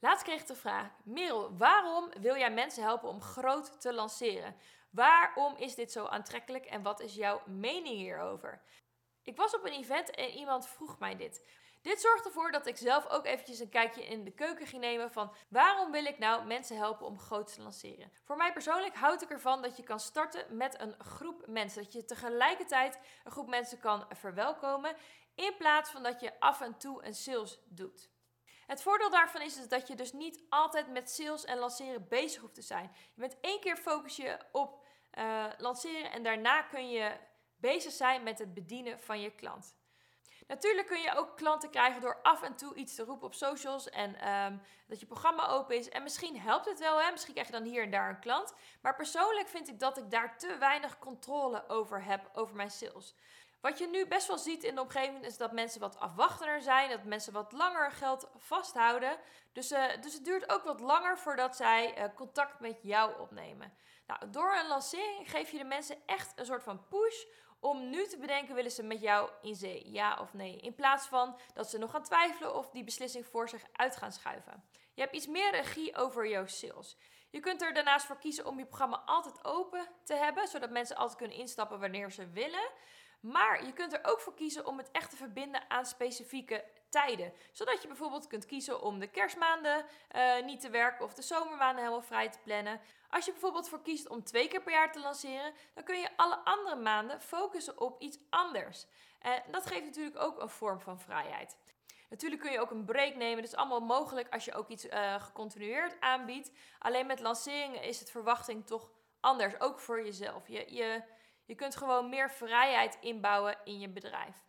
Laatst kreeg ik de vraag: Merel, waarom wil jij mensen helpen om groot te lanceren? Waarom is dit zo aantrekkelijk en wat is jouw mening hierover? Ik was op een event en iemand vroeg mij dit. Dit zorgt ervoor dat ik zelf ook eventjes een kijkje in de keuken ging nemen van waarom wil ik nou mensen helpen om groot te lanceren. Voor mij persoonlijk houd ik ervan dat je kan starten met een groep mensen. Dat je tegelijkertijd een groep mensen kan verwelkomen in plaats van dat je af en toe een sales doet. Het voordeel daarvan is, dat je dus niet altijd met sales en lanceren bezig hoeft te zijn. Je bent één keer focus je op uh, lanceren en daarna kun je bezig zijn met het bedienen van je klant. Natuurlijk kun je ook klanten krijgen door af en toe iets te roepen op socials en ehm, dat je programma open is. En misschien helpt het wel, hè? misschien krijg je dan hier en daar een klant. Maar persoonlijk vind ik dat ik daar te weinig controle over heb, over mijn sales. Wat je nu best wel ziet in de omgeving is dat mensen wat afwachtender zijn, dat mensen wat langer geld vasthouden. Dus, uh, dus het duurt ook wat langer voordat zij uh, contact met jou opnemen. Nou, door een lancering geef je de mensen echt een soort van push om nu te bedenken, willen ze met jou in zee, ja of nee? In plaats van dat ze nog gaan twijfelen of die beslissing voor zich uit gaan schuiven. Je hebt iets meer regie over jouw sales. Je kunt er daarnaast voor kiezen om je programma altijd open te hebben, zodat mensen altijd kunnen instappen wanneer ze willen. Maar je kunt er ook voor kiezen om het echt te verbinden aan specifieke tijden. Zodat je bijvoorbeeld kunt kiezen om de kerstmaanden uh, niet te werken of de zomermaanden helemaal vrij te plannen. Als je bijvoorbeeld voor kiest om twee keer per jaar te lanceren, dan kun je alle andere maanden focussen op iets anders. En dat geeft natuurlijk ook een vorm van vrijheid. Natuurlijk kun je ook een break nemen. Dat is allemaal mogelijk als je ook iets uh, gecontinueerd aanbiedt. Alleen met lanceringen is het verwachting toch anders, ook voor jezelf. Je, je, je kunt gewoon meer vrijheid inbouwen in je bedrijf.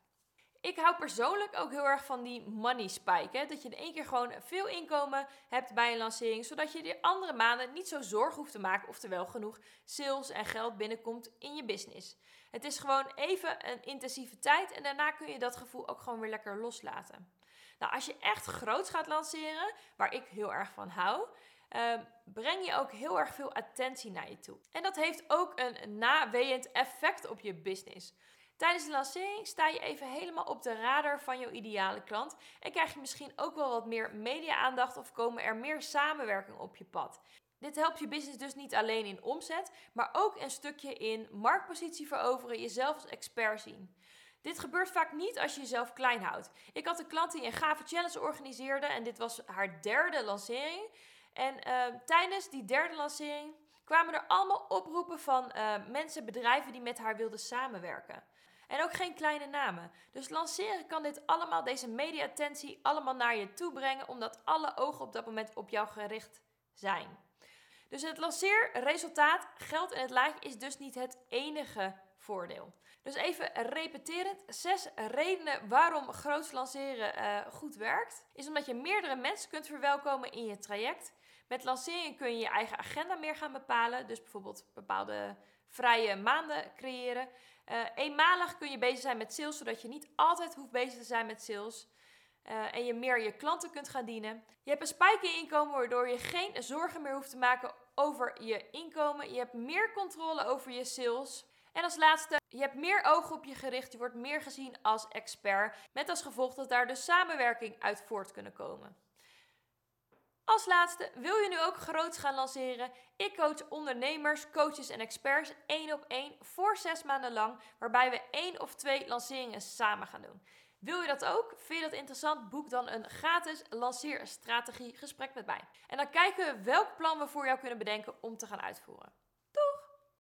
Ik hou persoonlijk ook heel erg van die money spike. Hè? Dat je in één keer gewoon veel inkomen hebt bij een lancering. Zodat je de andere maanden niet zo zorg hoeft te maken. Oftewel genoeg sales en geld binnenkomt in je business. Het is gewoon even een intensieve tijd. En daarna kun je dat gevoel ook gewoon weer lekker loslaten. Nou, als je echt groot gaat lanceren, waar ik heel erg van hou. Uh, breng je ook heel erg veel attentie naar je toe. En dat heeft ook een nawejend effect op je business. Tijdens de lancering sta je even helemaal op de radar van jouw ideale klant en krijg je misschien ook wel wat meer media-aandacht of komen er meer samenwerking op je pad. Dit helpt je business dus niet alleen in omzet, maar ook een stukje in marktpositie veroveren, jezelf als expert zien. Dit gebeurt vaak niet als je jezelf klein houdt. Ik had een klant die een gave challenge organiseerde en dit was haar derde lancering. En uh, tijdens die derde lancering kwamen er allemaal oproepen van uh, mensen, bedrijven die met haar wilden samenwerken. En ook geen kleine namen. Dus lanceren kan dit allemaal, deze media-attentie, allemaal naar je toe brengen, omdat alle ogen op dat moment op jou gericht zijn. Dus het lanceerresultaat, geld in het laadje, is dus niet het enige voordeel. Dus even repeterend, zes redenen waarom groot lanceren uh, goed werkt. Is omdat je meerdere mensen kunt verwelkomen in je traject. Met lancering kun je je eigen agenda meer gaan bepalen. Dus bijvoorbeeld bepaalde vrije maanden creëren. Uh, eenmalig kun je bezig zijn met sales, zodat je niet altijd hoeft bezig te zijn met sales. Uh, en je meer je klanten kunt gaan dienen. Je hebt een spike in inkomen, waardoor je geen zorgen meer hoeft te maken over je inkomen. Je hebt meer controle over je sales. En als laatste, je hebt meer ogen op je gericht. Je wordt meer gezien als expert. Met als gevolg dat daar dus samenwerking uit voort kunnen komen. Als laatste, wil je nu ook groots gaan lanceren? Ik coach ondernemers, coaches en experts één op één voor zes maanden lang, waarbij we één of twee lanceringen samen gaan doen. Wil je dat ook? Vind je dat interessant? Boek dan een gratis lanceerstrategie gesprek met mij. En dan kijken we welk plan we voor jou kunnen bedenken om te gaan uitvoeren.